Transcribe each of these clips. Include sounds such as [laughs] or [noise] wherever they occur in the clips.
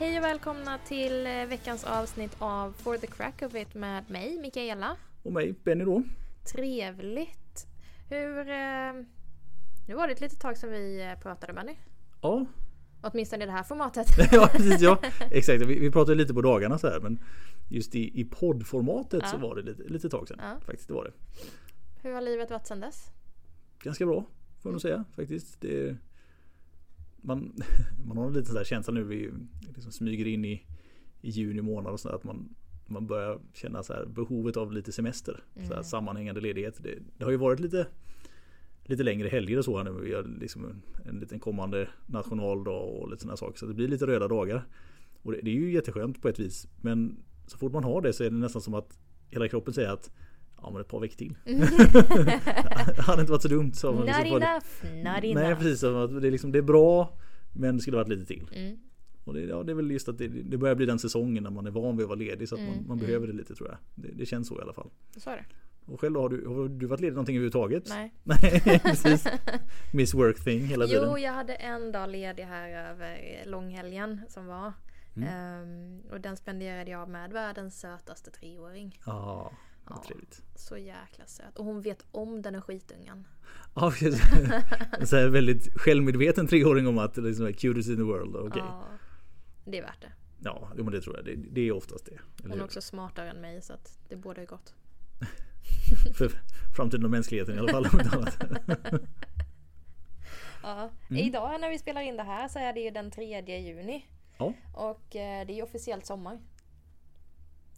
Hej och välkomna till eh, veckans avsnitt av For the Crack of It med mig, Mikaela. Och mig, Benny då. Trevligt. Hur... Eh, nu var det ett litet tag sedan vi eh, pratade Benny. Ja, Åtminstone i det här formatet. [laughs] ja precis. Ja. [laughs] Exakt, vi, vi pratade lite på dagarna så här men just i, i poddformatet så Ja. var det lite, lite tag sedan. Ja. Faktiskt, det var det. Hur har livet varit sedan dess? Ganska bra, får jag nog säga faktiskt. Det man, [laughs] man har en liten sån känsla nu, vi liksom smyger in i, i juni månad och så att man, man börjar känna så här behovet av lite semester. Så här Mm. sammanhängande ledighet. Det, det har ju varit lite lite längre helger och så här nu. Vi har liksom en, en liten kommande nationaldag och lite sådana saker. Så det blir lite röda dagar. Och det, det är ju jätteskönt på ett vis. Men så fort man har det så är det nästan som att hela kroppen säger att Ja men ett par veckor till. [laughs] det hade inte varit så dumt. Så Not liksom får det- enough, not Nej enough. precis, som att det är, liksom, det är bra men det skulle varit lite till. Mm. Och det, ja, det är väl just att det, det börjar bli den säsongen när man är van vid att vara ledig så att Mm, man, man mm. behöver det lite tror jag. Det, det känns så i alla fall. Så är det. Och själv då, har du, har du varit ledig någonting överhuvudtaget? Nej. [laughs] Nej, precis. [laughs] Miss work thing hela tiden. Jo, jag hade en dag ledig här över långhelgen som var. Mm. Ehm, och den spenderade jag med världens sötaste treåring. Ja, vad Ja. Så jäkla söt. Och hon vet om den är skitungen. Ja, [laughs] precis. En så här väldigt självmedveten treåring om att liksom är cutest in the world. Okej. Ja, det är värt det. Ja, men det tror jag. Det, det är oftast det. Hon är hur? också smartare än mig så att det borde gott. [laughs] För framtiden och mänskligheten i alla fall. om inte annat. [laughs] Ja. Mm. Idag när vi spelar in det här så är det ju den 3 juni. Ja. Och eh, det är ju officiellt sommar.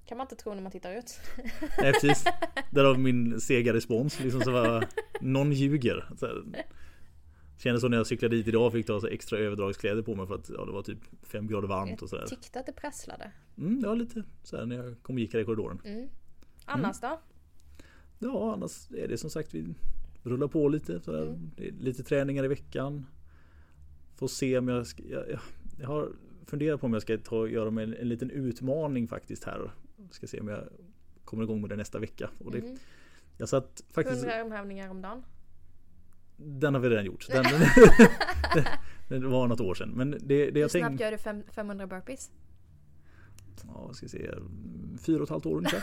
Kan man inte tro när man tittar ut. [laughs] Nej, precis. Därav min sega respons. Liksom så var, någon ljuger. Så här. Kändes som när jag cyklade dit idag fick ta så extra överdragskläder på mig för att ja, det var typ fem grader varmt och sådär. Jag tyckte att det prasslade. Mm, ja, lite så här när jag kom och gick här i korridoren. Mm. Annars då? Ja, annars är det som sagt vi rullar på lite. Så här. Mm. Lite träningar i veckan. Får se om jag ska, jag, jag, jag har funderat på om jag ska ta och göra mig en, en liten utmaning faktiskt här. Ska se om jag kommer igång med det nästa vecka. Och det, Mm. Jag satt faktiskt 100 armhävningar om dagen. Den har vi redan gjort. Den, den, [laughs] [laughs] det var något år sedan. Men det, det Hur jag snabbt tänkte... gör du fem, 500 burpees? Ja, ska se. Fyra och ett halvt år ungefär.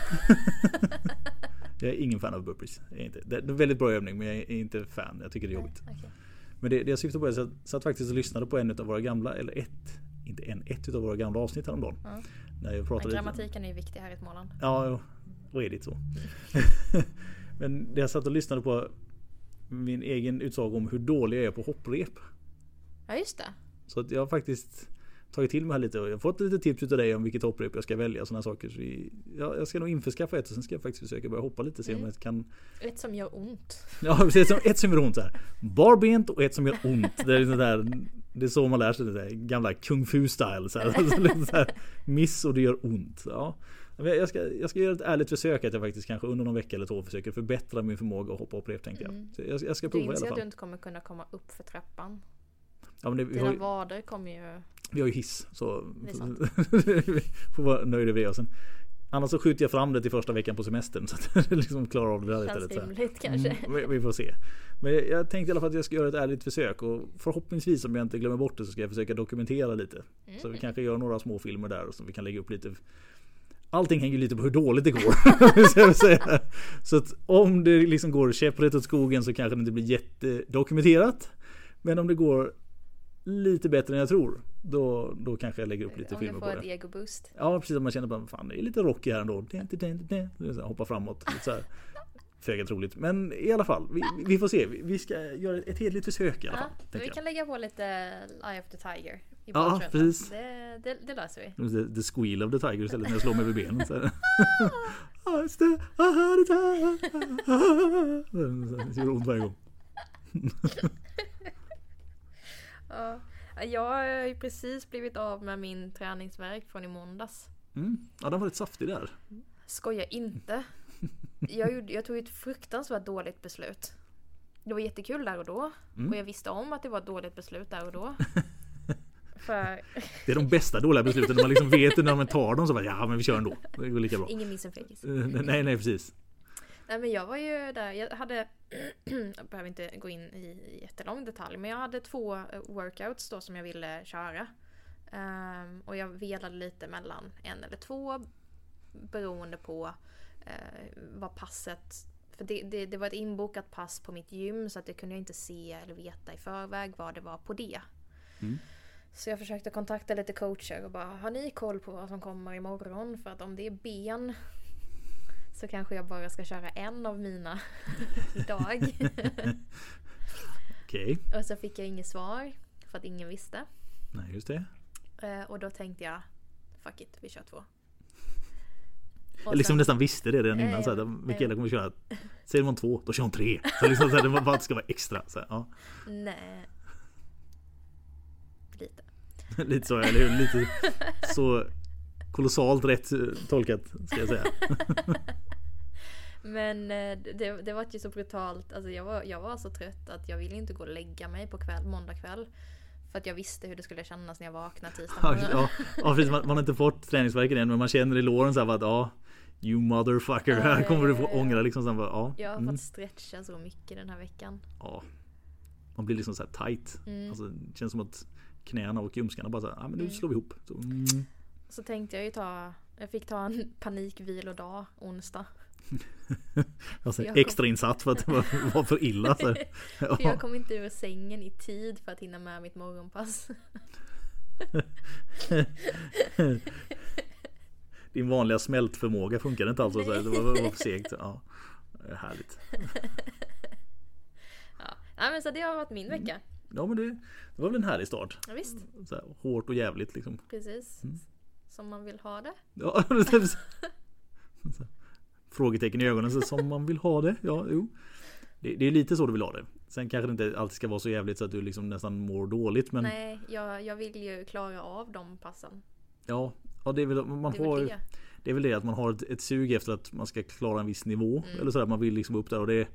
[laughs] jag är ingen fan av burpees. Jag är inte. Det är en väldigt bra övning men jag är inte fan. Jag tycker det är jobbigt. Okej. Men det, det jag syftar på är att jag satt faktiskt och lyssnade på en av våra gamla, eller ett, inte en, ett utav våra gamla avsnitt häromdagen. Ja. När jag Men pratade lite. grammatiken är ju viktig här i Småland. Ja, och är det så. [laughs] Men det jag satt och lyssnade på min egen utsaga om hur dålig jag är på hopprep. Ja just det. Så att jag faktiskt tagit till mig här lite och jag har fått lite tips utav dig om vilket hopprep jag ska välja. Sådana saker. Så vi, ja, jag ska nog införskaffa ett och sen ska jag faktiskt försöka börja hoppa lite. Se om Mm. jag kan Ett som gör ont. [laughs] Ja precis, ett som gör ont så här. Barbent och ett som gör ont. Det är, liksom där, det är så man lär sig det där gamla kung fu style. Så här. Så lite så här, miss och det gör ont. Ja. Jag ska, jag ska göra ett ärligt försök att jag faktiskt kanske under någon vecka eller två försöker förbättra min förmåga att hoppa hopprep tänkte jag. Mm. Så jag, jag ska Du prova i inser alla att du fall. inte kommer kunna komma upp för trappan. Ja, men det, vi, har, Dina ju- vader kommer ju... vi har ju hiss så vi [laughs] får vara nöjda med det. Och sen, annars så skjuter jag fram det till första veckan på semestern så att [laughs] jag liksom klarar av det där Känns istället. så rimligt kanske. Mm, vi, får se. Men jag, tänkte i alla fall att jag ska göra ett ärligt försök och förhoppningsvis om jag inte glömmer bort det så ska jag försöka dokumentera lite. Så vi kanske gör några små filmer där och så vi kan lägga upp lite Allting hänger lite på hur dåligt det går. [laughs] säga. Så att om det liksom går käpprätt åt skogen så kanske det inte blir jättedokumenterat. Men om det går lite bättre än jag tror. Då, då kanske jag lägger upp lite Om du filmer på får det. ett egoboost. Ja precis, man känner bara fan det är lite rocky här ändå. Hoppa framåt. Lite så här. [laughs] Föga troligt. Men i alla fall, vi, vi får se. Vi- Vi ska göra ett hederligt försök i alla Ja, fall. vi tänker jag. kan lägga på lite Eye of the Tiger. I Ja, precis. Det, det, det löser vi. The, the squeal of the tiger istället när jag slår mig över benen. Så här. Det gör ont varje gång. [laughs] Ja. Jag har ju precis blivit av med min träningsvärk från i måndags. Mm. Ja, den var lite saftig där. Skoja inte. Jag, gjorde, jag tog ett fruktansvärt dåligt beslut. Det var jättekul där och då. Mm. Och jag visste om att det var ett dåligt beslut där och då. [laughs] För Det är de bästa dåliga besluten. När man liksom vet när man tar dem så bara ja men vi kör ändå. Det går lika bra. ingen miss en. Eh, Nej nej precis. Nej men jag var ju där, jag hade, [clears throat] jag behöver inte gå in i jättelång detalj, men jag hade två eh, workouts då som jag ville köra. Ehm, och jag velade lite mellan en eller två beroende på eh, vad passet... För det, det, det var ett inbokat pass på mitt gym så att det kunde jag inte se eller veta i förväg vad det var på det. Mm. Så jag försökte kontakta lite coacher och bara Har ni koll på vad som kommer imorgon? För att om det är ben så kanske jag bara ska köra en av mina [laughs] idag. Okej, och så fick jag inget svar för att ingen visste. nej just det. Eh, och då tänkte jag Fuck it, vi kör två. Jag liksom sen- nästan visste det redan innan. Så ja, här. Mikaela kommer köra. Säger man två, då kör hon tre. Så liksom, så här, det var bara ska vara extra. Så här, ja. Nej. Lite. [laughs] Lite så, eller hur? Lite så kolossalt rätt eh, tolkat ska jag säga. [laughs] Men eh, det, det var ju så brutalt. Alltså jag, var, jag var så trött att jag ville inte gå och lägga mig på kväll, måndag kväll. För att jag visste hur det skulle kännas när jag vaknade tisdag Ja, ja, precis, man, man har inte fått träningsvärken än men man känner i låren så här att ja You motherfucker, Ja, här kommer du få ångra liksom. Så här, ja, Jag har mm, fått stretcha så mycket den här veckan. ja. Man blir liksom så här tight. Mm. Alltså, det känns som att knäna och ljumskarna bara så här, ja men nu Mm. slår vi ihop. Så, mm. Så tänkte jag ju ta, jag fick ta en [laughs] panikvilodag onsdag. [laughs] Alltså, Jag kom- extra insatt för att det var, var för illa. Så. här. [laughs] För Ja. jag kom inte ur sängen i tid för att hinna med mitt morgonpass. Din vanliga smältförmåga funkar inte. Så här, det var, var för segt. Ja. Är Härligt. Ja. Nej men så det har varit min vecka. Ja men det, det var väl en härlig start. Ja, visst, Så här, hårt och jävligt liksom. precis. Mm. Som man vill ha det. Ja, [laughs] Frågetecken i ögonen så som man vill ha det. Ja, jo. Det, det är lite så du vill ha det. Sen kanske det inte alltid ska vara så jävligt så att du liksom nästan mår dåligt. Men Nej, jag, jag vill ju klara av de passen. ja, ja det är väl man Det är har det. Det är väl det att man har ett, ett sug efter att man ska klara en viss nivå. Mm. Eller sådär, man vill liksom upp där och det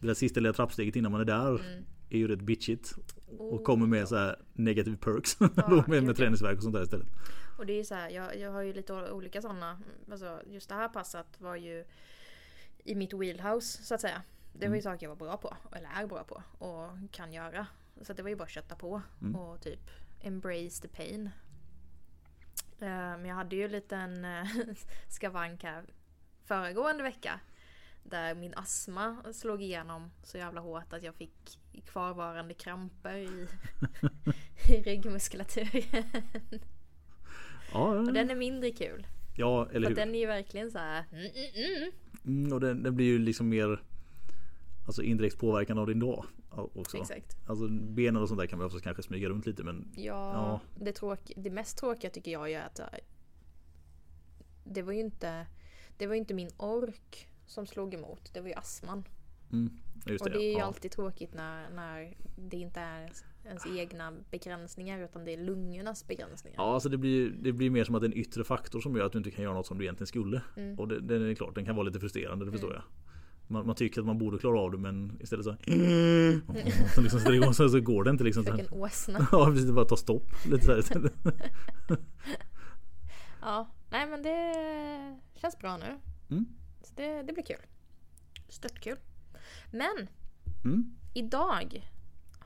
det där sista lilla trappsteget innan man är där Mm. är ju rätt bitchigt. Och Oh, kommer med ja. så här negativ perks. Ja, [laughs] med, med ja. träningsvärk och sånt där istället. Och det är så här, jag, jag har ju lite olika sådana. Alltså just det här passet var ju i mitt wheelhouse så att säga. Det var ju saker jag var bra på, eller är bra på och kan göra. Så det var ju bara att kötta på Mm. och typ embrace the pain. Eh, Men jag hade ju en liten eh, [laughs] skavank här föregående vecka. Där min astma slog igenom så jävla hårt att jag fick kvarvarande kramper i, [laughs] i ryggmuskulaturen. Ja, Och den är mindre kul. ja eller För hur. den är ju verkligen så här. Mm, mm, mm. Mm, och den, den blir ju liksom mer Alltså indirekt påverkan av din dag också. Exakt. Alltså benen och sånt där kan man också kanske smyga runt lite men Ja, Ja. Det, tråk, det mest tråkiga tycker jag är att äh, det var ju inte Det var inte min ork som slog emot. Det var ju astman. mm, just Och det. det är ju ja. alltid tråkigt när, när det inte är ens egna begränsningar utan det är lungornas begränsningar. Ja, alltså det blir, det blir mer som att det är en yttre faktor som gör att du inte kan göra något som du egentligen skulle. Mm. Och det, den är klart, den kan vara lite frustrerande, det förstår jag. Man, man tycker att man borde klara av det men istället så så, [laughs] liksom, så, det går, så, så går det inte liksom. Vilken åsna. [laughs] Ja precis, det bara ta stopp lite så här istället. [laughs] Ja, nej men det känns bra nu. Mm. Så det, det blir kul. Störtkul. Men Mm. idag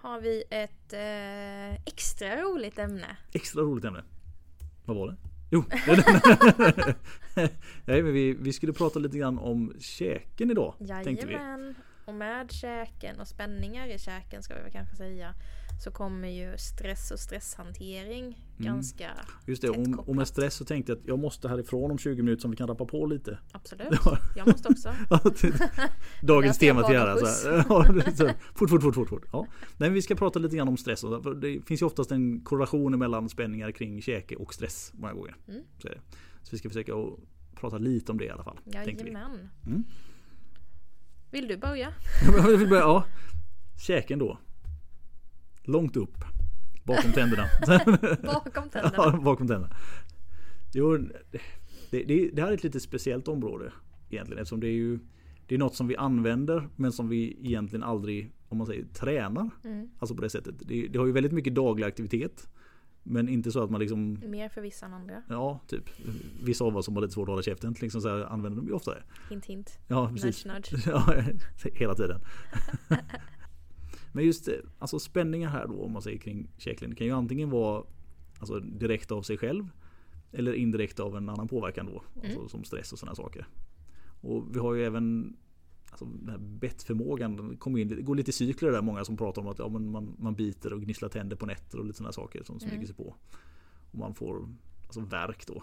har vi ett eh, extra roligt ämne. Extra roligt ämne. Vad var det? Jo! [laughs] Nej men vi, vi skulle prata lite grann om käken idag. Tänkte vi. Jajamän. Och med käken och spänningar i käken ska vi väl kanske säga. Så kommer ju stress och stresshantering ganska Just det, och, med stress så tänkte jag att jag måste härifrån om 20 minuter så vi kan rappa på lite. Absolut. Ja. Jag måste också. [laughs] Dagens tema till bad om. Ja, det är så. Fort, fort, fort, fort, fort. Ja. Nej, men vi ska prata lite grann om stress. för Det finns ju oftast en korrelation mellan spänningar kring käke och stress många gånger. Mm. Så, så vi ska försöka prata lite om det i alla fall. vi. Jajamän. Mm. Vill du börja, [laughs] ja. Käken då. Långt upp. Bakom tänderna. [laughs] Bakom [laughs] ja, tänderna. bakom tänderna. Jo, det, det, det här är ett lite speciellt område egentligen eftersom det är ju det är något som vi använder men som vi egentligen aldrig om man säger tränar. Mm. Alltså på det sättet. Det, det har ju väldigt mycket daglig aktivitet. Men inte så att man liksom Mer för vissa än andra. Ja, typ. Vissa av oss som har lite svårt att hålla käften liksom så här, använder de ju oftare. Hint hint. Ja, precis. Nudge nudge. [laughs] Ja, hela tiden. Men just det, alltså spänningar här då om man säger kring käklinjen kan ju antingen vara Alltså direkt av sig själv. Eller indirekt av en annan påverkan då. Alltså som stress och sådana saker. Och vi har ju även alltså, den här bettförmågan. Kommer in, det går lite i cykler där. Många som pratar om att ja, men man, man biter och gnisslar tänder på nätter och lite sådana saker som smyger sig på. Och man får alltså, värk då.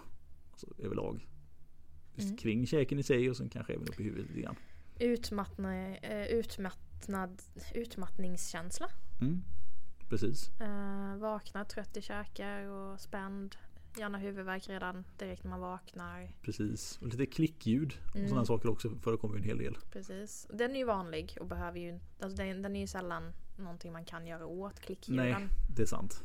Alltså, överlag. Just Kring käken i sig och sen kanske även upp i huvudet lite grann. Utmattna, eh, utmattnad, utmattningskänsla. Mm. Precis. Eh, vaknar trött i käkar och spänd. Gärna huvudvärk redan direkt när man vaknar. Precis. Och lite klickljud och Mm. sådana saker också förekommer en hel del. Precis. Den är ju vanlig och behöver ju alltså den, den är ju sällan någonting man kan göra åt klickljuden. Nej, det är sant.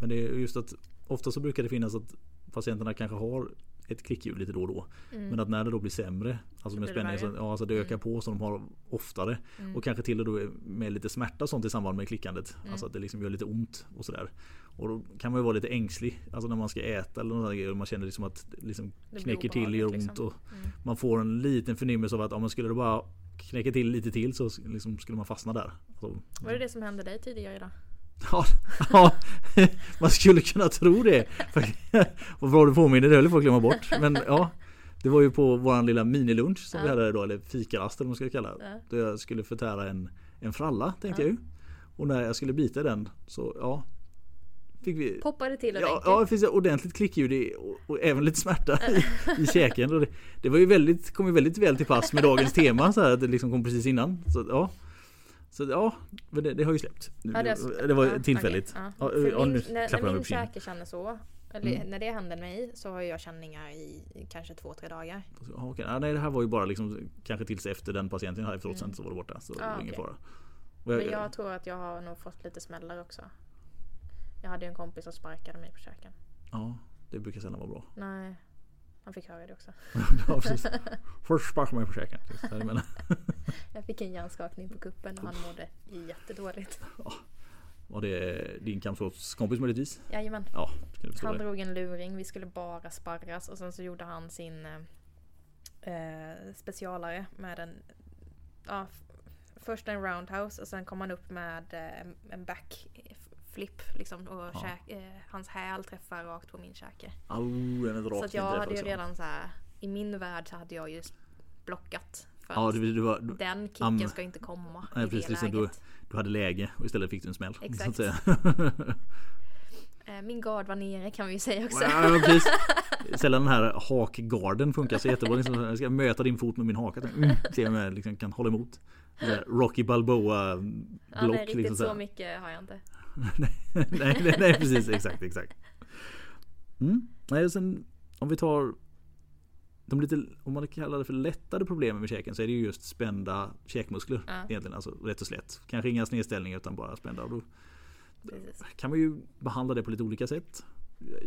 Men det är just att ofta så brukar det finnas att patienterna kanske har ett klickljud lite då och då. Men att när det då blir sämre, alltså med Mm. det spänning, så, ja, alltså det ökar på så de har oftare. Mm. Och kanske till och då med lite smärta och sånt i samband med klickandet. Alltså att det liksom gör lite ont och sådär. Och då kan man ju vara lite ängslig. Alltså när man ska äta eller något sånt, man känner liksom att det liksom blir knäcker till och gör ont. obehagligt, Och liksom. Man får en liten förnimmelse av att ja, men skulle det bara knäcka till lite till så liksom skulle man fastna där. Alltså, Var det det som hände dig tidigare idag? Ja, ja, [laughs] man skulle kunna tro det. [laughs] Vad bra du påminner, det höll jag på att glömma bort. Men ja, det var ju på våran lilla minilunch som vi Ja. hade idag, eller fikarast eller vad man ska kalla det. Ja. Då jag skulle förtära en, en fralla tänkte Ja. jag ju. Och när jag skulle bita den så ja. Fick vi Poppade till Ja, ordentligt. ja, det finns ett ordentligt klickljud och, och även lite smärta [laughs] i, i käken. Och det, det var ju väldigt, kom ju väldigt väl till pass med dagens tema så här att det liksom kom precis innan. Så ja. Så ja, men det, det har ju släppt. Ja, det, har- det var ja, tillfälligt. okej, Ja, ja, nu när, min käke känner så, eller Mm. när det händer mig så har jag känningar i kanske två, tre dagar. Okej. Ja, nej, det här var ju bara liksom kanske tills efter den patienten jag hade efteråt sen så var det borta. Så det Mm. Ja, var ingen okej. fara. Jag, Men jag tror att jag har nog fått lite smällar också. Jag hade ju en kompis som sparkade mig på käken. Ja, det brukar sällan vara bra. Nej, han fick höra det också. [laughs] ja, precis. Först sparkar man det, [laughs] jag. Jag fick en hjärnskakning på kuppen och han mådde jättedåligt. Var det din kampsportskompis möjligtvis? Jajamän. Ja, Han det. drog en luring, vi skulle bara sparras och sen så gjorde han sin eh, eh, specialare med en ja, Först en roundhouse och sen kom han upp med eh, en backflip liksom och Ja. käk, eh, hans häl träffar rakt på min käke. En Så att jag hade ju redan så här i min värld så hade jag ju blockat. För Ja, du, du, var, du, den kicken am- ska inte komma Nej, i det precis, läget. du- du hade läge och istället fick du en smäll. Exakt. Eh, Min gard var nere kan vi ju säga också. Ja, precis. [laughs] Sällan den här hakgarden funkar så jättebra. Liksom, jag ska möta din fot med min haka. Mm, se om jag liksom kan hålla emot. Rocky Balboa Ja, block. nej, riktigt liksom, så mycket har jag inte. [laughs] nej, nej, nej, precis. Exakt, exakt. Mm. Nej, och sen om vi tar de lite, om man kallar det för lättare problem med käken så är det ju just spända käkmuskler. Ja. Egentligen, alltså rätt och slätt. Kanske inga snedställningar utan bara spända. Då Precis. kan man ju behandla det på lite olika sätt.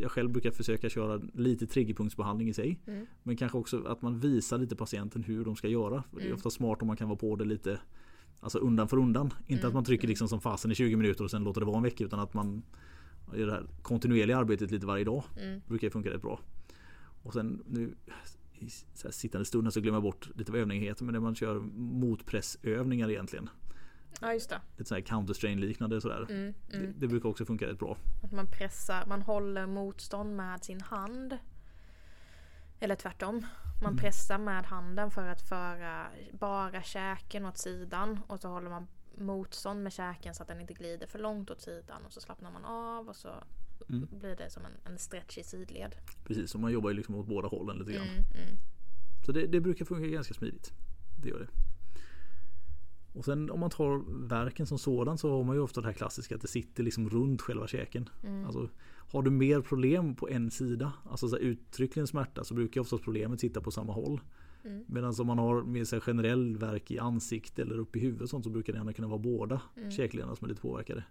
Jag själv brukar försöka köra lite triggerpunktsbehandling i sig. Mm. Men kanske också att man visar lite patienten hur de ska göra. För Det är Mm. ofta smart om man kan vara på det lite Alltså undan för undan. Inte Mm. att man trycker liksom som fasen i 20 minuter och sen låter det vara en vecka utan att man gör det här kontinuerliga arbetet lite varje dag. Mm. Brukar funka rätt bra. Och sen nu i sittande stunden så glömmer jag bort lite vad övningen heter men det man kör motpressövningar egentligen. Ja just det. Lite så här counter-strain liknande sådär. Mm, Det, mm. det brukar också funka rätt bra. Att man pressar, man håller motstånd med sin hand. Eller tvärtom. Man Mm. pressar med handen för att föra bara käken åt sidan. Och så håller man motstånd med käken så att den inte glider för långt åt sidan. Och så slappnar man av och så Mm. blir det som en, en stretch i sidled. Precis, och man jobbar ju liksom åt båda hållen lite grann. Mm, mm. Så det, det brukar funka ganska smidigt. Det gör det. Och sen om man tar verken som sådan så har man ju ofta det här klassiska att det sitter liksom runt själva käken. Mm. Alltså, har du mer problem på en sida, alltså så här uttryckligen smärta, så brukar oftast problemet sitta på samma håll. Mm. Medan om man har med sig generell verk i ansikte eller upp i huvudet sånt så brukar det gärna kunna vara båda Mm. käkledarna som är lite påverkade.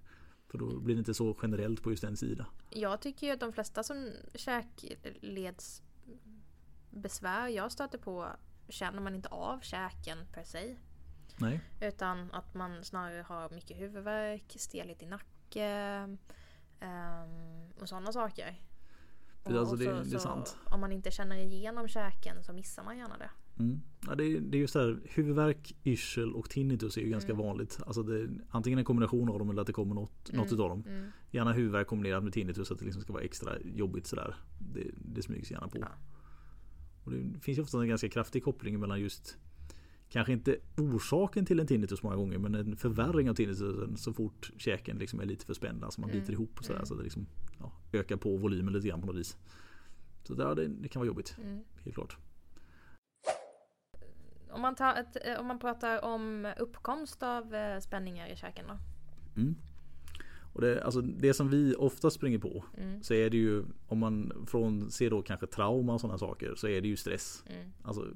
För då blir det inte så generellt på just en sida. Jag tycker ju att de flesta som käkledsbesvär jag stöter på känner man inte av käken per se. Nej, Utan att man snarare har mycket huvudvärk, stelhet i nacke ehm, och sådana saker. Det- alltså det- det är sant. Om man inte känner igenom käken så missar man gärna det. Mm. Ja, det, det är just det här, huvudvärk, yrsel och tinnitus är ju ganska Mm. vanligt. Alltså det, antingen en kombination av dem eller att det kommer något, något Mm. utav dem. Mm. Gärna huvudvärk kombinerat med tinnitus så att det liksom ska vara extra jobbigt sådär. Det, det smygs gärna på. Ja. Och det finns ju ofta en ganska kraftig koppling mellan just Kanske inte orsaken till en tinnitus många gånger men en förvärring av tinnitusen så fort käken liksom är lite för spänd. Alltså man Mm. biter ihop och sådär, Mm. så det liksom, ja, ökar på volymen lite grann på något vis. Så där, det, det kan vara jobbigt, Mm. helt klart. Om, man tar ett, eh, om man pratar om uppkomst av eh, spänningar i käken då? Mm. Och det, alltså det som vi ofta springer på Mm. så är det ju om man från ser då kanske trauma och sådana saker så är det ju stress. Mm. Alltså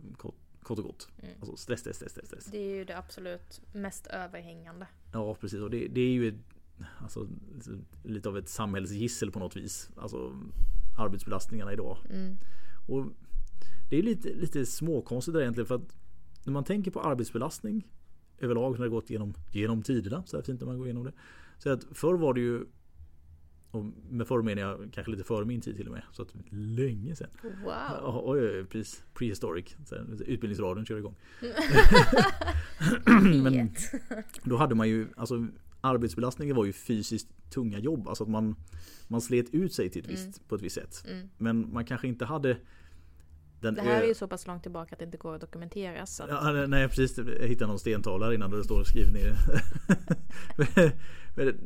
kort, och gott. Mm. Alltså stress, stress, stress, stress. Det är ju det absolut mest överhängande. Ja precis och det, det är ju ett, alltså, lite av ett samhällsgissel på något vis. Alltså arbetsbelastningarna idag. Mm. Och det är lite, lite småkonstigt där egentligen för att när man tänker på arbetsbelastning överlag som har gått genom, genom tiderna, så här fint när man går igenom det. Så att förr var det ju och med förr menar jag kanske lite före min tid till och med. Så att länge sedan. Wow! Oj, oj, oj. Prehistoric. Utbildningsradion kör igång. [laughs] Men då hade man ju, alltså arbetsbelastningen var ju fysiskt tunga jobb. Alltså att man, man slet ut sig till ett visst, på ett visst sätt. Mm. Men man kanske inte hade den Det här är ju så pass långt tillbaka att det inte går att dokumentera. Så att, Ja, nej, precis, jag hittade någon stentavla innan det står skrivet [laughs] ner.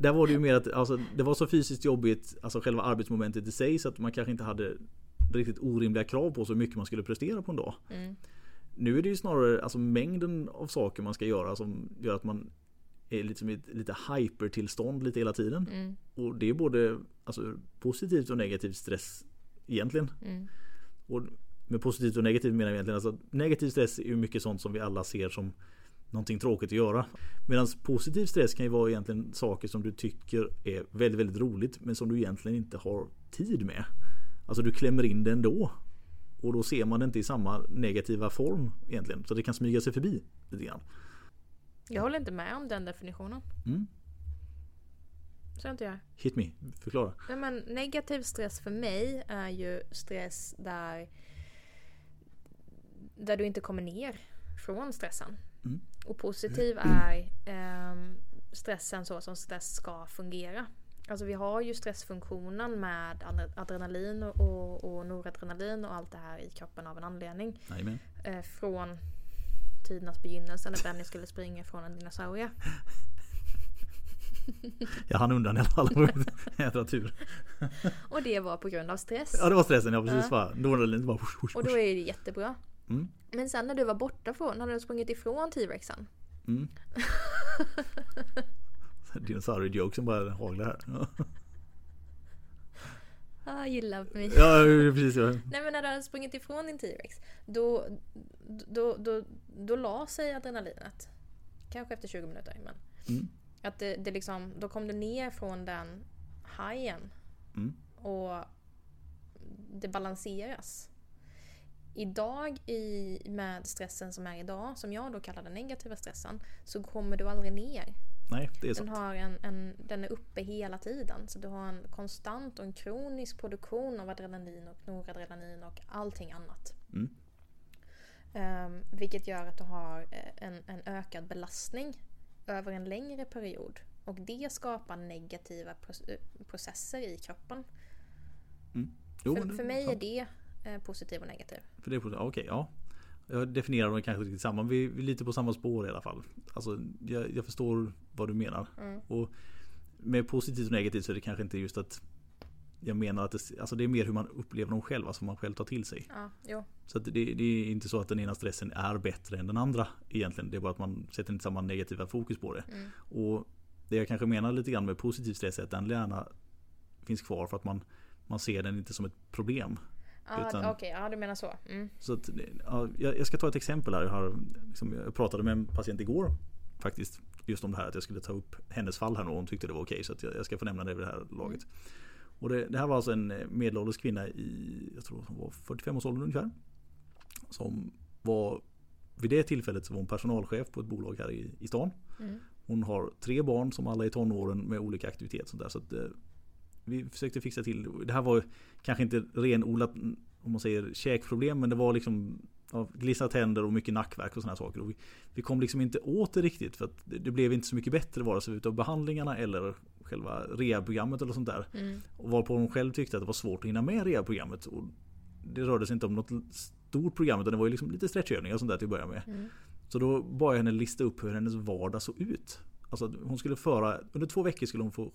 Där var det ju mer att alltså, det var så fysiskt jobbigt, alltså själva arbetsmomentet i sig så att man kanske inte hade riktigt orimliga krav på så mycket man skulle prestera på en dag. mm. Nu är det ju snarare alltså, mängden av saker man ska göra som gör att man är liksom i ett lite hypertillstånd lite hela tiden. Mm. Och det är både alltså, positivt och negativt stress egentligen. Mm. Och med positivt och negativt menar jag egentligen alltså negativ stress är ju mycket sånt som vi alla ser som någonting tråkigt att göra. Medan positiv stress kan ju vara egentligen saker som du tycker är väldigt, väldigt roligt men som du egentligen inte har tid med. Alltså du klämmer in det ändå. Och då ser man det inte i samma negativa form egentligen. Så det kan smyga sig förbi lite grann. Jag håller inte med om den definitionen. Mm. Så inte jag. Hit me, förklara. Nej, men negativ stress för mig är ju stress där, där du inte kommer ner från stressen. Mm. Och positiv är ehm, stressen så som stress ska fungera. Alltså vi har ju stressfunktionen med adre- adrenalin och, och, noradrenalin och allt det här i kroppen av en anledning. Eh, från tidernas begynnelse när Benny skulle springa från en dinosaurie. [laughs] Jag hann undan i alla fall. [laughs] Jädra tur. Och det var på grund av stress. Ja det var stressen, ja precis. Ja. Bara. Lite bara husch, husch, Och då är det jättebra. Mm. Men sen när du var borta från, när du sprungit ifrån T-rexen. Mm. [laughs] Dinosaurie-joke som bara haglar här. [laughs] Ah, gillar mig. ja precis. Ja. Nej men när du hade sprungit ifrån din T-rex. Då, då, då, då la sig adrenalinet. Kanske efter 20 minuter. Men Mm. att det, det liksom, då kom du ner från den hajen. Mm. Och det balanseras. Idag i, med stressen som är idag, som jag då kallar den negativa stressen, så kommer du aldrig ner. Nej, det är Den, har en, en, den är uppe hela tiden. Så du har en konstant och en kronisk produktion av adrenalin och noradrenalin och allting annat. Mm. Ehm, vilket gör att du har eh, en, en ökad belastning över en längre period. Och det skapar negativa eh, processer i kroppen. Jo, för, för mig är det positiv och negativ. För det är positivt. Okej, ja. Jag definierar dem kanske riktigt samma. Vi vi är lite på samma spår i alla fall. Alltså, jag, jag förstår vad du menar. Mm. Och med positivt och negativt så är det kanske inte just att jag menar att det, alltså det är mer hur man upplever dem själv, alltså vad man själv tar till sig. Ja. Så det, det är inte så att den ena stressen är bättre än den andra egentligen. Det är bara att man sätter inte samma negativa fokus på det. Mm. Och det jag kanske menar lite grann med positiv stress är att den gärna finns kvar för att man, man ser den inte som ett problem. Utan- Okej, ja du menar så. Mm. Så att, ja, jag ska ta ett exempel här. Jag, har, liksom, jag pratade med en patient igår faktiskt. Just om det här att jag skulle ta upp hennes fall här och hon tyckte det var okej. Så att jag, jag ska få nämna det vid det här laget. Och det, det här var alltså en medelålders kvinna i, jag tror hon var 45 års ålder ungefär. Som var, vid det tillfället så var hon personalchef på ett bolag här i, i stan. Mm. Hon har tre barn som alla är i tonåren med olika aktiviteter. Så, där, så att, eh, vi försökte fixa till. Det här var kanske inte renodlat om man säger käkproblem men det var liksom ja, glissat tänder och mycket nackverk och sådana saker. Och vi, vi, kom liksom inte åt det riktigt för att det, det blev inte så mycket bättre vare sig utav behandlingarna eller själva rehabprogrammet eller sånt där. Mm. Och varpå hon själv tyckte att det var svårt att hinna med rehabprogrammet. Och det rörde sig inte om något stort program utan det var ju liksom lite stretchövningar och sånt där till att börja med. Mm. Så då bad jag henne lista upp hur hennes vardag såg ut. Alltså hon skulle föra, under två veckor skulle hon få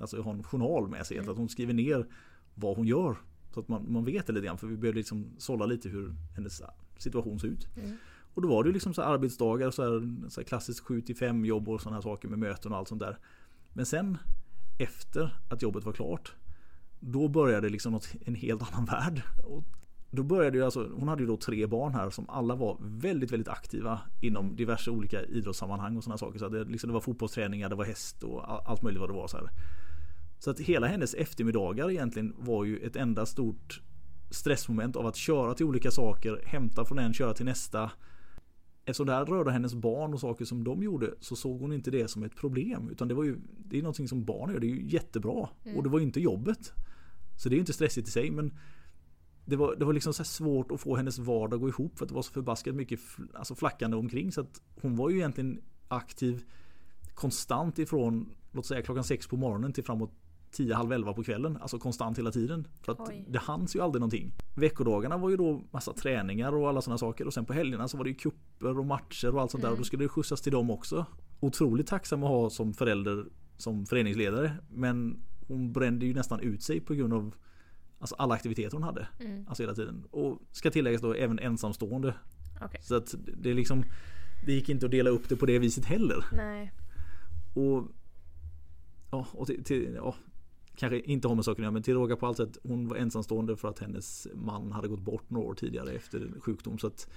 alltså, ha en journal med sig. Mm. Att hon skriver ner vad hon gör. Så att man, man vet det lite grann. För vi behövde liksom sålla lite hur hennes situation såg ut. Mm. Och då var det liksom så arbetsdagar, så här, så här klassiskt 7 5 jobb och sådana här saker med möten och allt sånt där. Men sen efter att jobbet var klart då började liksom något, en helt annan värld. Och då började ju alltså, hon hade ju då tre barn här som alla var väldigt, väldigt aktiva inom diverse olika idrottssammanhang och sådana saker. Så det, liksom, det var fotbollsträningar, det var häst och allt möjligt vad det var. Så, här. så att hela hennes eftermiddagar egentligen var ju ett enda stort stressmoment av att köra till olika saker, hämta från en, köra till nästa. Eftersom det här rörde hennes barn och saker som de gjorde så såg hon inte det som ett problem. Utan det var ju Det är någonting som barn gör, det är ju jättebra. Mm. Och det var ju inte jobbet. Så det är ju inte stressigt i sig men det var, det var liksom så svårt att få hennes vardag att gå ihop för att det var så förbaskat mycket alltså flackande omkring. Så att hon var ju egentligen aktiv konstant ifrån låt säga klockan sex på morgonen till framåt 10, halv 11 på kvällen. Alltså konstant hela tiden. För att Oj. det hanns ju aldrig någonting. Veckodagarna var ju då massa träningar och alla sådana saker. Och sen på helgerna så var det ju kupper och matcher och allt sånt mm. där. Och då skulle det skjutsas till dem också. Otroligt tacksam att ha som förälder som föreningsledare. Men hon brände ju nästan ut sig på grund av Alltså alla aktiviteter hon hade. Mm. Alltså hela tiden. Och ska tilläggas då även ensamstående. Okay. Så att det är liksom Det gick inte att dela upp det på det viset heller. Nej. Och Ja, och till, till ja, Kanske inte har med saken men till råga på allt sätt Hon var ensamstående för att hennes man hade gått bort några år tidigare efter sjukdom. Så att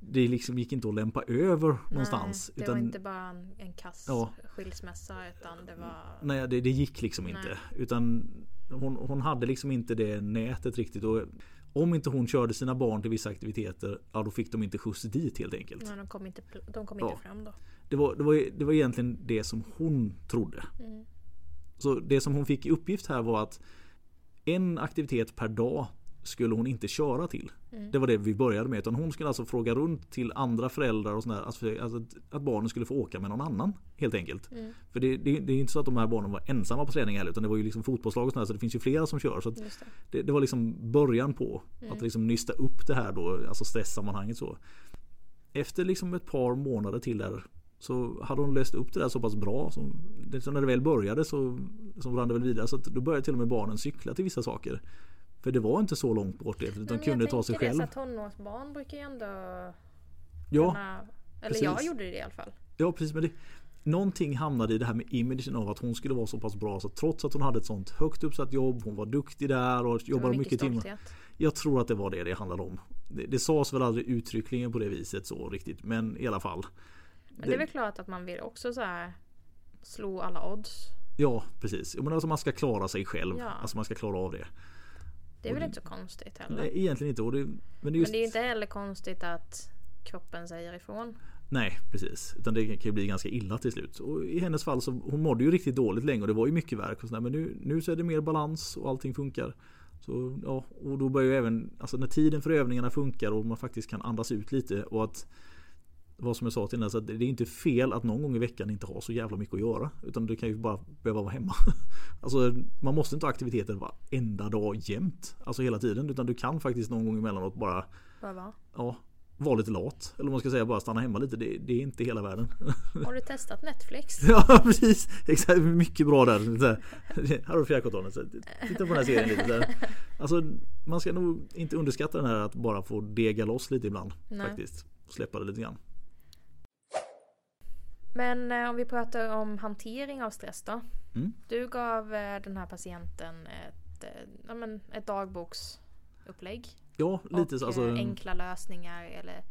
det liksom gick inte att lämpa över nej, någonstans. Det utan, var inte bara en, en kass ja, skilsmässa utan det var... Nej det, det gick liksom nej. inte. Utan hon, hon hade liksom inte det nätet riktigt. Och om inte hon körde sina barn till vissa aktiviteter, ja då fick de inte skjuts dit helt enkelt. Nej, de kom inte, de kom inte fram då. Det var, det, var, det var egentligen det som hon trodde. Mm. Så det som hon fick i uppgift här var att en aktivitet per dag skulle hon inte köra till. Mm. Det var det vi började med. Utan hon skulle alltså fråga runt till andra föräldrar och sådär. Alltså, alltså att barnen skulle få åka med någon annan. Helt enkelt. Mm. För det, det, det, är inte så att de här barnen var ensamma på träning heller. Utan det var ju liksom fotbollslag och sådär. Så det finns ju flera som kör. Så det. Det, det. var liksom början på mm. att liksom nysta upp det här då. Alltså stresssammanhanget så. Efter liksom ett par månader till där så hade hon löst upp det där så pass bra. Så, liksom när det väl började så, så rann det väl vidare. Så då började till och med barnen cykla till vissa saker. För det var inte så långt bort det. De kunde ta sig själv. Jag tonårsbarn brukar ju ändå ja, kunna, Eller precis. jag gjorde det i alla fall. Ja precis. Men det, någonting hamnade i det här med imagen av att hon skulle vara så pass bra. Så trots att hon hade ett sånt högt uppsatt jobb. Hon var duktig där och jobbade mycket, mycket timmar. Jag tror att det var det det handlade om. Det, det sades väl aldrig uttryckligen på det viset så riktigt. Men i alla fall. Men det är väl klart att man vill också så här slå alla odds. Ja precis. Men alltså man ska klara sig själv. Ja. Alltså man ska klara av det. Det är väl inte så konstigt heller? Nej, egentligen inte. Och det, men, det är just... men det är inte heller konstigt att kroppen säger ifrån. Nej precis. Utan det kan ju bli ganska illa till slut. Och i hennes fall så hon mådde ju riktigt dåligt länge och det var ju mycket verk. Och sådär, men nu, nu så är det mer balans och allting funkar. Så, ja, och då börjar ju även, alltså när tiden för övningarna funkar och man faktiskt kan andas ut lite och att vad som jag sa till henne, så det är inte fel att någon gång i veckan inte ha så jävla mycket att göra. Utan du kan ju bara behöva vara hemma. [laughs] Alltså man måste inte ha aktiviteter varenda dag jämt. Alltså hela tiden. Utan du kan faktiskt någon gång emellanåt bara Vad Ja, vara lite lat. Eller man ska säga bara stanna hemma lite. Det, det, är inte hela världen. [laughs] Har du testat Netflix? [laughs] ja precis. Exakt. Mycket bra där. här har du fjärrkontrollen. Titta på den här serien lite. Alltså man ska nog inte underskatta den här att bara få dega loss lite ibland. Nej. Faktiskt. Släppa det lite grann. Men eh, om vi pratar om hantering av stress då. Mm. Du gav eh, den här patienten ett, eh, ja, men ett dagboksupplägg. Ja, lite så. Alltså, enkla lösningar eller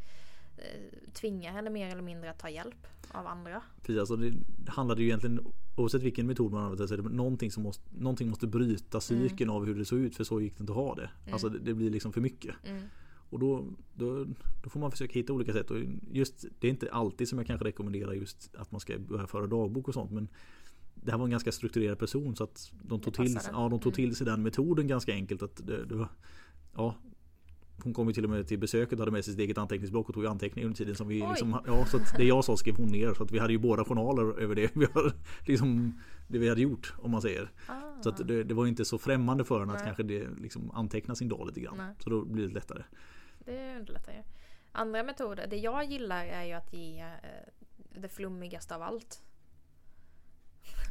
eh, tvinga henne mer eller mindre att ta hjälp av andra. Precis, alltså det handlade ju egentligen oavsett vilken metod man använder så är det någonting som måste, någonting måste bryta cykeln mm. av hur det såg ut för så gick det inte att ha det. Mm. Alltså det, det, blir liksom för mycket. Mm. Och då, då, då, får man försöka hitta olika sätt. Och just, det är inte alltid som jag kanske rekommenderar just att man ska börja föra dagbok och sånt. Men det här var en ganska strukturerad person så att de tog, till, ja, de tog till sig den metoden ganska enkelt. Att det, det var, ja, hon kom ju till och med till besöket och hade med sig sitt eget anteckningsblock och tog anteckningar under tiden som vi Oj. liksom, ja, så det jag sa skrev hon ner. Så att vi hade ju båda journaler över det vi, har, [laughs] liksom, det vi hade gjort om man säger. Ah. Så att det, det var inte så främmande för henne att Nej. kanske det liksom anteckna sin dag lite grann. Nej. Så då blir det lättare. Det underlättar ju. Andra metoder, det jag gillar är ju att ge eh, det flummigaste av allt.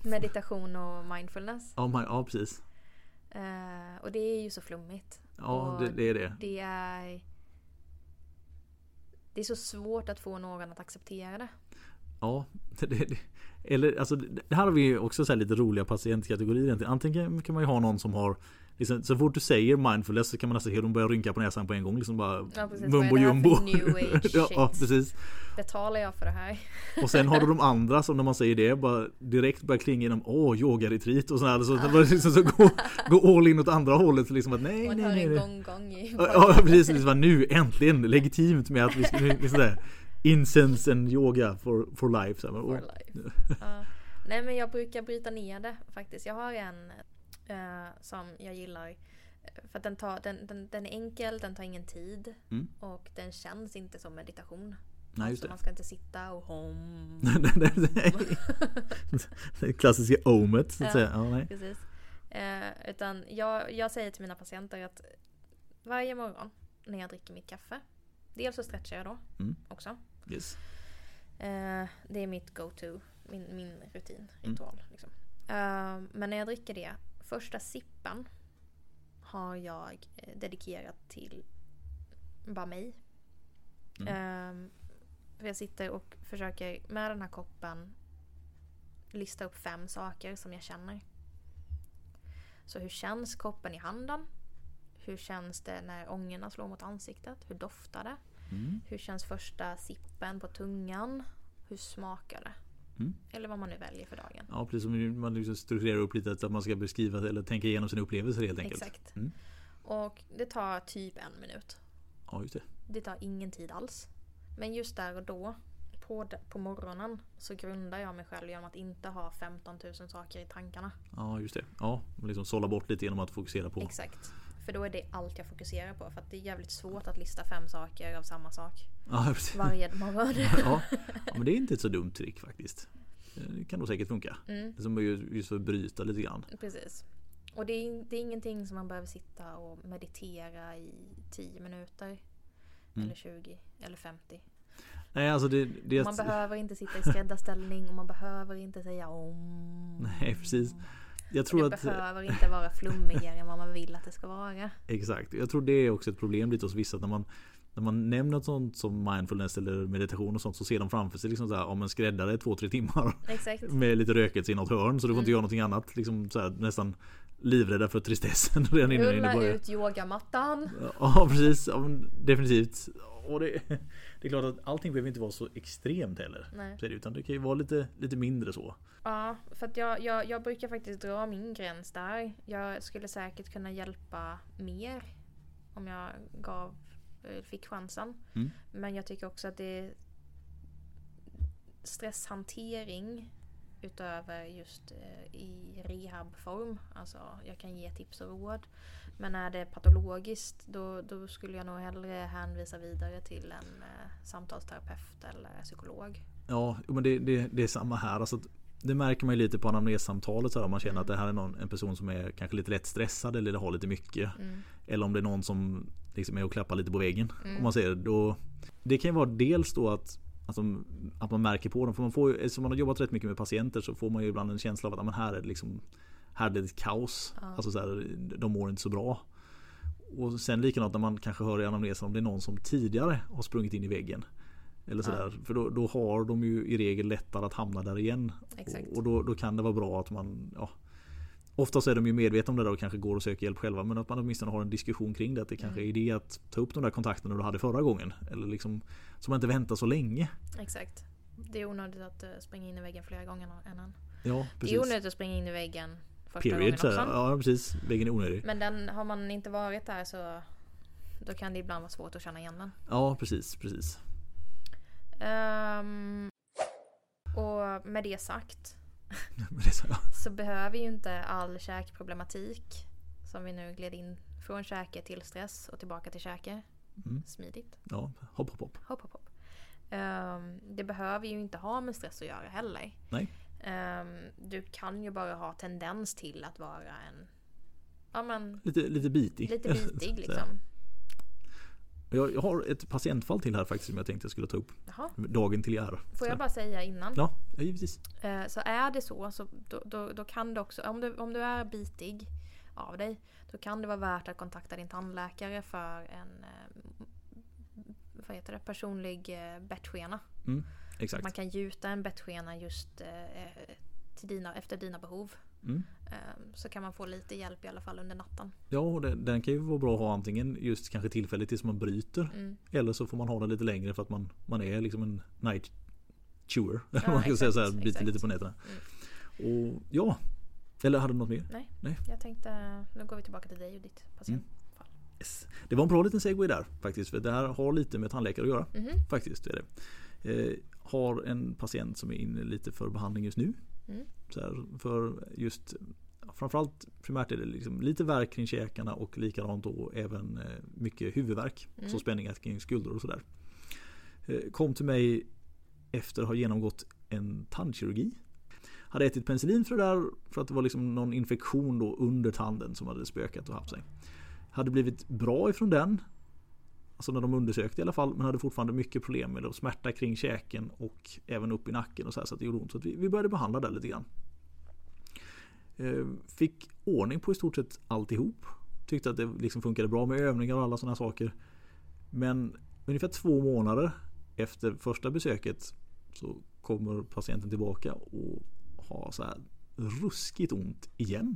Meditation och mindfulness. Ja, man, ja precis. Eh, och det är ju så flummigt. Ja, det, det är det. Det är... Det är så svårt att få någon att acceptera det. Ja, [laughs] det, det, eller alltså det här har vi ju också så lite roliga patientkategorier egentligen. Antingen kan man ju ha någon som har liksom, Så fort du säger mindfulness så kan man nästan se dem börja rynka på näsan på en gång. Liksom bara Ja, precis. mumbo jumbo. [laughs] ja, ja, precis. Betalar jag för det här? Och sen har du de andra som när man säger det bara direkt börjar klinga inom Åh, yogaretreat och sådär. Så, var liksom så gå, gå all in åt andra hållet. Liksom att nej, Man nej, hör nej. en gång i Ja, precis, liksom, nu äntligen legitimt med att vi ska liksom Incense and yoga for, for life. Så For life. Ja. Nej men jag brukar bryta ner det faktiskt. Jag har en eh, som jag gillar. eh, För att den, tar, den, den, den är enkel, den tar ingen tid. Mm. Och den känns inte som meditation. Nej, just så det. man ska inte sitta och hom. [laughs] det klassiska omet så att säga. Ja, nej. Precis. Eh, utan jag, jag säger till mina patienter att varje morgon när jag dricker mitt kaffe. Dels så stretchar jag då Mm. också. Yes. Eh, det är mitt go-to, min, min rutin, Mm. ritual. Liksom. Eh, men när jag dricker det, första sippen har jag eh, dedikerat till bara mig. Eh, för jag sitter och försöker med den här koppen lista upp fem saker som jag känner. Så hur känns koppen i handen? Hur känns det när ångorna slår mot ansiktet? Hur doftar det? Mm. Hur känns första sippen på tungan? Hur smakar det? Mm. Eller vad man nu väljer för dagen. Ja, precis som man liksom strukturerar upp lite att man ska beskriva eller tänka igenom sina upplevelser helt enkelt. Exakt. Mm. Och det tar typ en minut. Ja, just det. Det tar ingen tid alls. Men just där och då, på, på morgonen, så grundar jag mig själv genom att inte ha 15 000 saker i tankarna. Ja, just det. Ja, liksom sålla bort lite genom att fokusera på. Exakt. För då är det allt jag fokuserar på. För att det är jävligt svårt att lista fem saker av samma sak Ja, [laughs] varje morgon. Ja, ja, men det är inte ett så dumt trick faktiskt. Det kan nog säkert funka. Mm, Det som är ju just för att bryta lite grann. precis. Och det är, det är ingenting som man behöver sitta och meditera i 10 minuter. Mm. Eller 20 eller 50. Nej, alltså det... det Man behöver inte sitta i skräddarställning och man behöver inte säga om. [laughs] Nej, precis. Jag tror det att... behöver inte vara flummigare än vad man vill att det ska vara. Exakt. Jag tror det är också ett problem lite hos vissa. När man, när man nämner något sånt som mindfulness eller meditation och sånt så ser de framför sig liksom så här, om en skräddare två, tre timmar Exakt. [laughs] med lite rökelse i något hörn så du får inte Mm. göra någonting annat. Liksom så här, nästan livrädda för tristessen [laughs] redan innan Rulla ut yogamattan. Ja precis, ja, definitivt. Och det, det är klart att allting behöver inte vara så extremt heller. Nej. Det, utan det kan ju vara lite, lite mindre så. Ja, för att jag, jag, jag brukar faktiskt dra min gräns där. Jag skulle säkert kunna hjälpa mer om jag gav, eh, fick chansen. Mm. Men jag tycker också att det är stresshantering utöver just eh, i rehabform. Alltså jag kan ge tips och råd. Men är det patologiskt då, då skulle jag nog hellre hänvisa vidare till en eh, samtalsterapeut eller psykolog. Ja, men det, det, det är samma här. Alltså, det märker man ju lite på anamnessamtalet. Här, om man känner att det här är någon, en person som är kanske lite lätt stressad eller har lite mycket. Mm. Eller om det är någon som liksom är och klappar lite på väggen. Mm. Om man säger. Då, det kan ju vara dels då att Alltså, att man märker på dem. För man får ju, eftersom man har jobbat rätt mycket med patienter så får man ju ibland en känsla av att men här är det liksom Här är det ett kaos. Ja. Alltså så här, de mår inte så bra. Och sen likadant när man kanske hör i anamnesen om det är någon som tidigare har sprungit in i väggen. Eller sådär. För då, då har de ju i regel lättare att hamna där igen. Exakt. Och då, då kan det vara bra att man ja, Oftast är de ju medvetna om det där och kanske går och söker hjälp själva. Men att man åtminstone har en diskussion kring det. Att det kanske är Mm. idé att ta upp de där kontakterna du hade förra gången. Eller liksom Så man inte väntar så länge. Exakt. Det är onödigt att eh, springa in i väggen flera gånger innan. Ja Det precis. är onödigt att springa in i väggen första Period. gången Så också. ja precis. Väggen är onödig. Men den, har man inte varit där så då kan det ibland vara svårt att känna igen den. Ja precis. precis. Ehm, och med det sagt [laughs] så, ja. så behöver ju inte all käkproblematik som vi nu gled in från käke till stress och tillbaka till käke Mm. Smidigt. Ja, hopp hopp hopp. Hopp, hopp, hopp. Ehm, det behöver ju inte ha med stress att göra heller. Nej. Ehm, du kan ju bara ha tendens till att vara en Ja men Lite, lite bitig. lite [laughs] bitig liksom. Jag, jag har ett patientfall till här faktiskt som jag tänkte jag skulle ta upp. Jaha. Dagen till ära. Får jag bara säga innan. Ja, ja, givetvis. Eh, Så är det så, så då, då, då kan det också, om du, om du är bitig av dig, då kan det vara värt att kontakta din tandläkare för en eh, vad heter det, personlig eh, bettskena. Exakt. Man kan gjuta en bettskena just eh, till dina, efter dina behov. Mm. Eh, Så kan man få lite hjälp i alla fall under natten. Ja, och den, den kan ju vara bra att ha antingen just kanske tillfälligt tills man bryter. Mm. Eller så får man ha den lite längre för att man, man är liksom en night chewer. Ja, [laughs] man kan säga så här, biter lite på nätterna. Och ja, eller hade du något mer? Nej, Nej. jag tänkte, nu går vi tillbaka till dig och ditt patientfall. Yes. Det var en bra liten segway där faktiskt. För det här har lite med tandläkare att göra. Mhm. Faktiskt är det. Eh, har en patient som är inne lite för behandling just nu. Mm. Så här, för just Framförallt primärt är det liksom lite värk kring käkarna och likadant då även eh, mycket huvudvärk. Mm. Så spänningar kring skuldror och sådär. Eh, kom till mig efter att ha genomgått en tandkirurgi. Hade ätit penicillin för det där för att det var liksom någon infektion då under tanden som hade spökat och haft sig. Hade blivit bra ifrån den. Alltså när de undersökte i alla fall men hade fortfarande mycket problem med det, och smärta kring käken och även upp i nacken och så, här, så att det gjorde ont. Så att vi, vi började behandla det lite grann. Eh, Fick ordning på i stort sett alltihop. Tyckte att det liksom funkade bra med övningar och alla sådana saker. Men ungefär två månader efter första besöket så kommer patienten tillbaka och har så här ruskigt ont igen.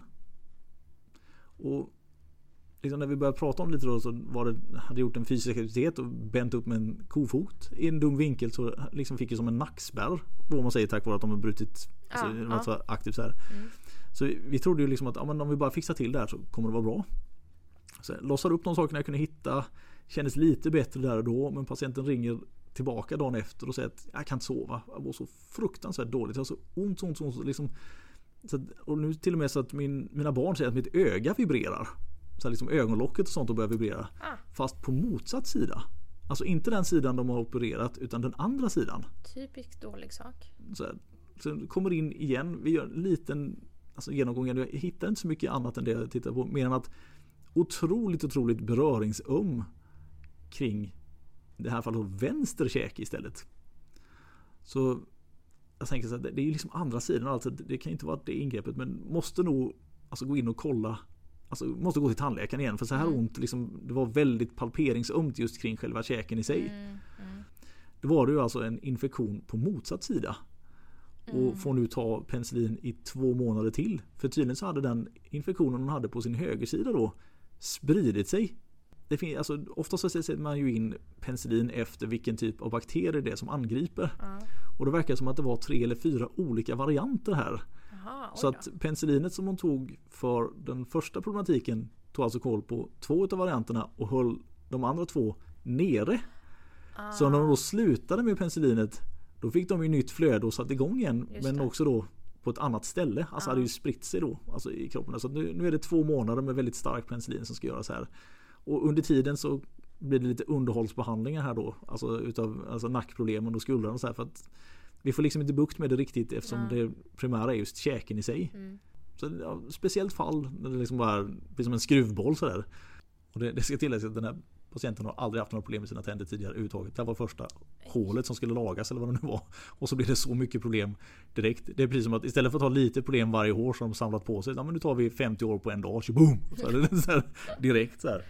Och liksom när vi började prata om det lite då så var det, hade gjort en fysisk aktivitet och bänt upp med en kofot i en dum vinkel så liksom fick jag som en nackspärr. Vad man säger tack vare att de har brutit alltså, Ja, var ja. aktivt så här. Mm. Så vi, vi trodde ju liksom att ja, men om vi bara fixar till det här så kommer det vara bra. Så jag lossade upp de sakerna jag kunde hitta. Kändes lite bättre där och då men patienten ringer tillbaka dagen efter och säger att jag kan inte sova. Jag mår så fruktansvärt dåligt. Jag har så ont, ont, ont. ont liksom, så att, och nu till och med så att min, mina barn säger att mitt öga vibrerar. Så här liksom ögonlocket och sånt och börjar vibrera. Ah, Fast på motsatt sida. Alltså inte den sidan de har opererat utan den andra sidan. typiskt dålig sak. Så, här, så kommer in igen. Vi gör en liten alltså, genomgång. Jag hittar inte så mycket annat än det jag tittar på. Mer än att otroligt, otroligt beröringsöm kring det här fallet vänster käke istället. Så jag tänker så här, det är ju liksom andra sidan. Alltså, det kan inte vara det ingreppet men måste nog alltså, gå in och kolla. Alltså måste gå till tandläkaren igen för så här Mm. ont. Liksom, det var väldigt palperingsömt just kring själva käken i sig. Mm, mm. Då var det ju alltså en infektion på motsatt sida. Och Mm. får nu ta penicillin i två månader till. För tydligen så hade den infektionen hon hade på sin högersida då spridit sig. Det finns, alltså, oftast så sätter man ju in penicillin efter vilken typ av bakterier det är som angriper. Och det verkar som att det var tre eller fyra olika varianter här. Jaha, oj Så att penicillinet som hon tog för den första problematiken tog alltså koll på två av varianterna och höll de andra två nere. Ah, Så när de då slutade med penicillinet då fick de ju nytt flöde och satte igång igen. Just men det. också då på ett annat ställe. Alltså Ja. hade ju spritt sig då alltså i kroppen. Så nu, nu är det två månader med väldigt stark penicillin som ska göras här. Och under tiden så blir det lite underhållsbehandlingar här då. Alltså utav alltså nackproblemen och skuldran och så här. För att vi får liksom inte bukt med det riktigt eftersom Ja. det primära är just käken i sig. Mm. Så ja, speciellt fall när det liksom bara blir som en skruvboll sådär. Och det, det ska tilläggas att den här patienten har aldrig haft några problem med sina tänder tidigare överhuvudtaget. Det här var första hålet som skulle lagas eller vad det nu var. Och så blir det så mycket problem direkt. Det är precis som att istället för att ha lite problem varje år som de samlat på sig. Ja men nu tar vi 50 år på en dag. Boom! Så är det [laughs] så här, direkt så här.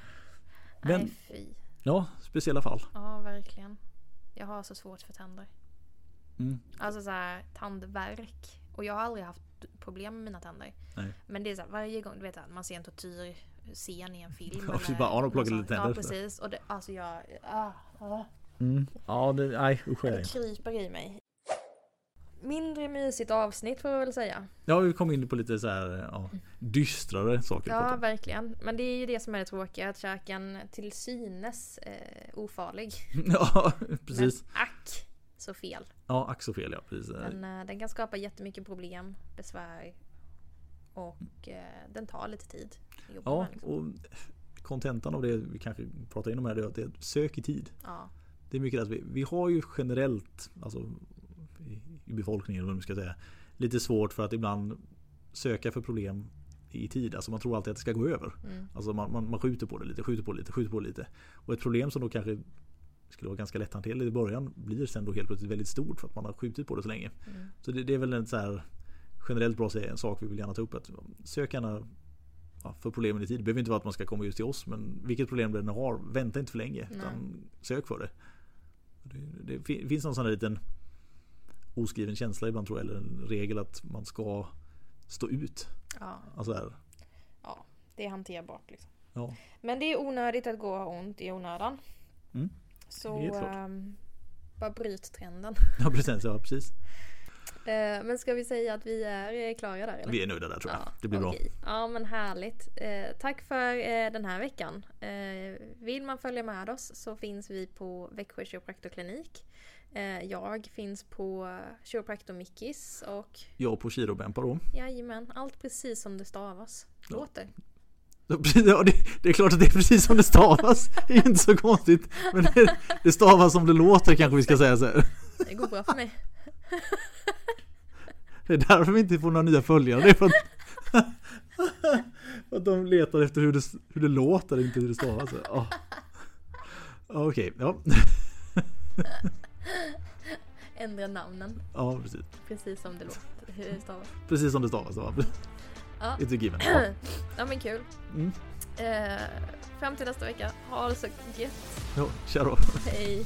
Men Nej fy. ja, speciella fall. Ja verkligen. Jag har så svårt för tänder. Mm. Alltså så här tandvärk. Och jag har aldrig haft problem med mina tänder. Nej. Men det är så här, varje gång du vet att man ser en tortyrscen i en film. [laughs] Ja, så bara, ja, de lite tänder. Ja precis. Och det, alltså jag... Ah, ah, Mm. Ja, det, nej usch det kryper i mig. Mindre mysigt avsnitt får jag väl säga. Ja, vi kom in på lite så här ja, dystrare saker. Ja verkligen. Men det är ju det som är det tråkiga. Att käken till synes eh, ofarlig. [laughs] ja, precis. Men ack så fel. Ja, ack så fel ja. Precis. Den, eh, den kan skapa jättemycket problem, besvär och eh, den tar lite tid. Ja, med, liksom. och kontentan av det vi kanske pratar inom här är att det är sök i tid. Ja. Det är mycket att vi, vi har ju generellt, alltså i, i befolkningen eller vad man ska säga, lite svårt för att ibland söka för problem i tid. Alltså man tror alltid att det ska gå över. Mm. Alltså man, man, man skjuter på det lite, skjuter på det lite, skjuter på det lite. Och ett problem som då kanske skulle vara ganska lätthanterligt i början blir sen då helt plötsligt väldigt stort för att man har skjutit på det så länge. Mm. Så det, det är väl en så här generellt bra en sak vi vill gärna ta upp. Att sök gärna ja, för problemen i tid. Det behöver inte vara att man ska komma just till oss men vilket problem det än har, vänta inte för länge. Nej. Utan sök för det. Det, det fin- finns någon sån här liten oskriven känsla ibland tror jag, eller en regel att man ska stå ut. Ja, Alltså här, det är hanterbart liksom. ja. Men det är onödigt att gå och ha ont i onödan. Mm. Så ehm, bara bryt trenden. [laughs] ja precis. Ja, precis. Eh, men ska vi säga att vi är klara där eller? Vi är nöjda där tror jag. Ja, det blir bra. okej. Ja men härligt. Eh, tack för eh, den här veckan. Vill man följa med oss så finns vi på Växjö kiropraktorklinik. Jag finns på Kiropraktor Mickis och Jag på Kirobempa då. jajamän, allt precis som det stavas. Låter. Ja, det, det är klart att det är precis som det stavas. Det är inte så konstigt. Men det, det stavas som det låter kanske vi ska säga så här. Det går bra för mig. Det är därför vi inte får några nya följare. Det är för att, för att de letar efter hur det, hur det låter, inte hur det stavas. Ja. Ja, Okej, ja. Ändra namnen ja, precis. precis som det låter. Hur det stavas. Precis som det stavas. Ja. Ja. It's a given. [clears throat] Ja. ja men kul. Mm. Eh, fram till nästa vecka. Ha det så gött. Ja, kör då. Hej.